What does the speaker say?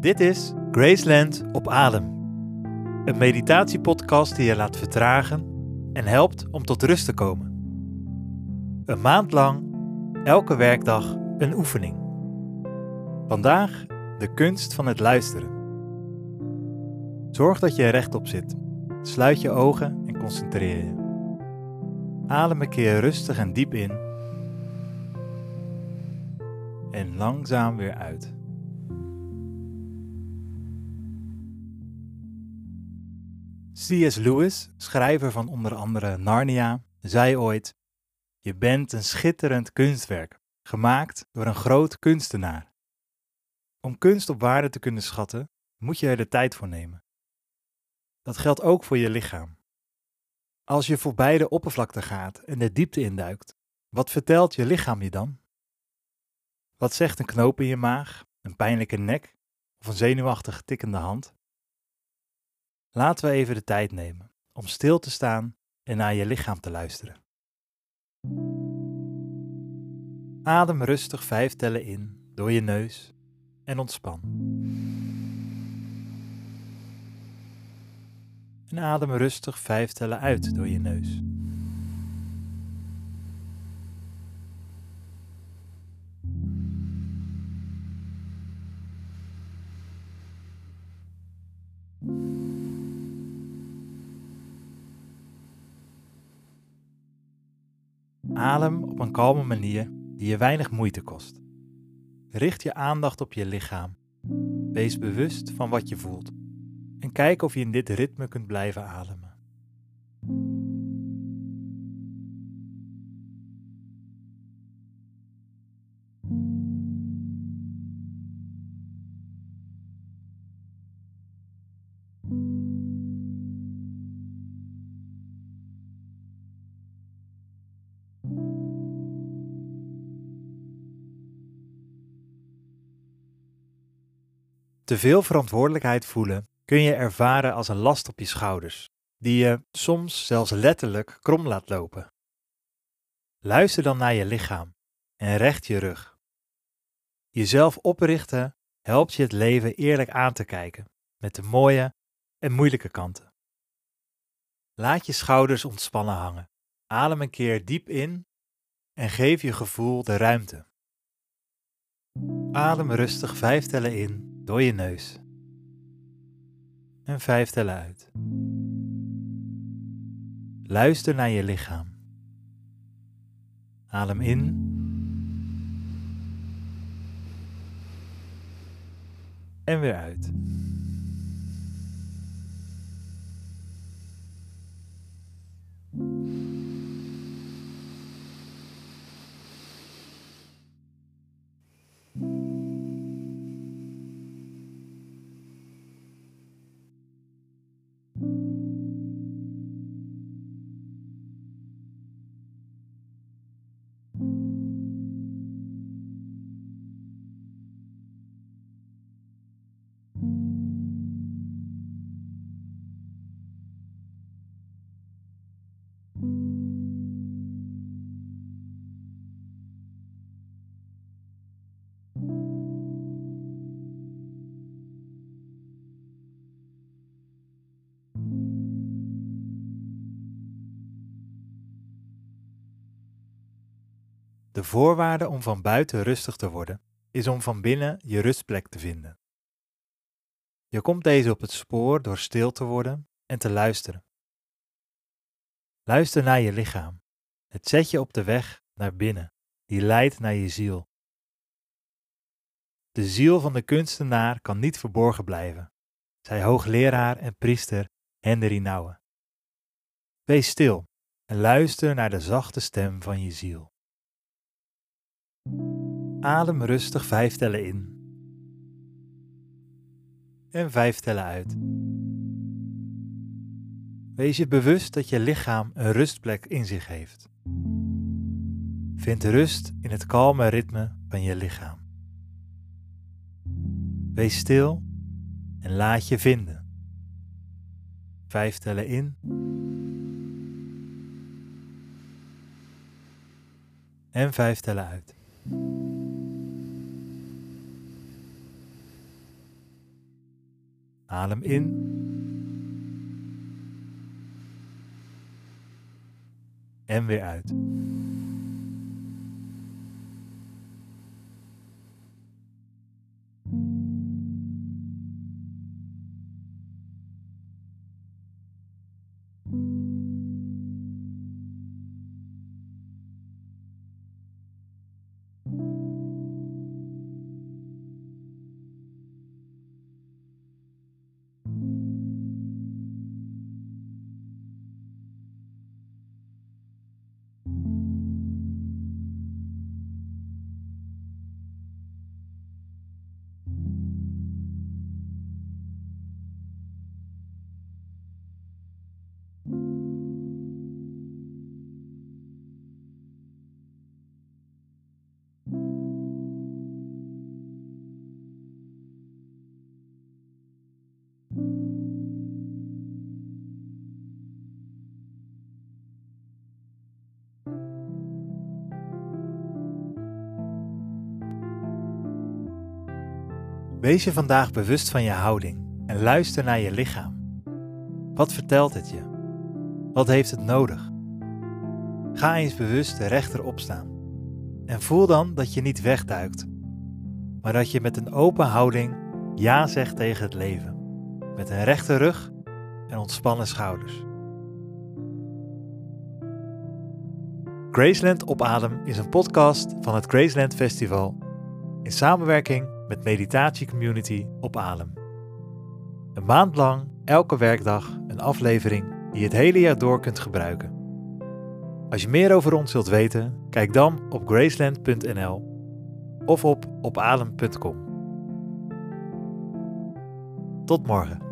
Dit is Graceland op Adem. Een meditatiepodcast die je laat vertragen en helpt om tot rust te komen. Een maand lang, elke werkdag een oefening. Vandaag de kunst van het luisteren. Zorg dat je rechtop zit. Sluit je ogen en concentreer je. Adem een keer rustig en diep in. En langzaam weer uit. C.S. Lewis, schrijver van onder andere Narnia, zei ooit: Je bent een schitterend kunstwerk, gemaakt door een groot kunstenaar. Om kunst op waarde te kunnen schatten, moet je er de tijd voor nemen. Dat geldt ook voor je lichaam. Als je voorbij de oppervlakte gaat en de diepte induikt, wat vertelt je lichaam je dan? Wat zegt een knoop in je maag, een pijnlijke nek of een zenuwachtig tikkende hand? Laten we even de tijd nemen om stil te staan en naar je lichaam te luisteren. Adem rustig vijf tellen in door je neus en ontspan. En adem rustig vijf tellen uit door je neus. Adem op een kalme manier die je weinig moeite kost. Richt je aandacht op je lichaam. Wees bewust van wat je voelt. En kijk of je in dit ritme kunt blijven ademen. Te veel verantwoordelijkheid voelen kun je ervaren als een last op je schouders, die je soms zelfs letterlijk krom laat lopen. Luister dan naar je lichaam en recht je rug. Jezelf oprichten helpt je het leven eerlijk aan te kijken, met de mooie en moeilijke kanten. Laat je schouders ontspannen hangen. Adem een keer diep in en geef je gevoel de ruimte. Adem rustig vijf tellen in door je neus. En vijf tellen uit. Luister naar je lichaam. Adem in. En weer uit. De voorwaarde om van buiten rustig te worden is om van binnen je rustplek te vinden. Je komt deze op het spoor door stil te worden en te luisteren. Luister naar je lichaam. Het zet je op de weg naar binnen, die leidt naar je ziel. De ziel van de kunstenaar kan niet verborgen blijven, zei hoogleraar en priester Henry Nouwen. Wees stil en luister naar de zachte stem van je ziel. Adem rustig vijf tellen in. En vijf tellen uit. Wees je bewust dat je lichaam een rustplek in zich heeft. Vind rust in het kalme ritme van je lichaam. Wees stil en laat je vinden. Vijf tellen in. En vijf tellen uit. Adem in. En weer uit. Wees je vandaag bewust van je houding en luister naar je lichaam. Wat vertelt het je? Wat heeft het nodig? Ga eens bewust rechterop staan en voel dan dat je niet wegduikt, maar dat je met een open houding ja zegt tegen het leven, met een rechte rug en ontspannen schouders. Graceland op Adem is een podcast van het Graceland Festival in samenwerking met meditatiecommunity op Adem. Een maand lang, elke werkdag, een aflevering die je het hele jaar door kunt gebruiken. Als je meer over ons wilt weten, kijk dan op graceland.nl of op opadem.com. Tot morgen.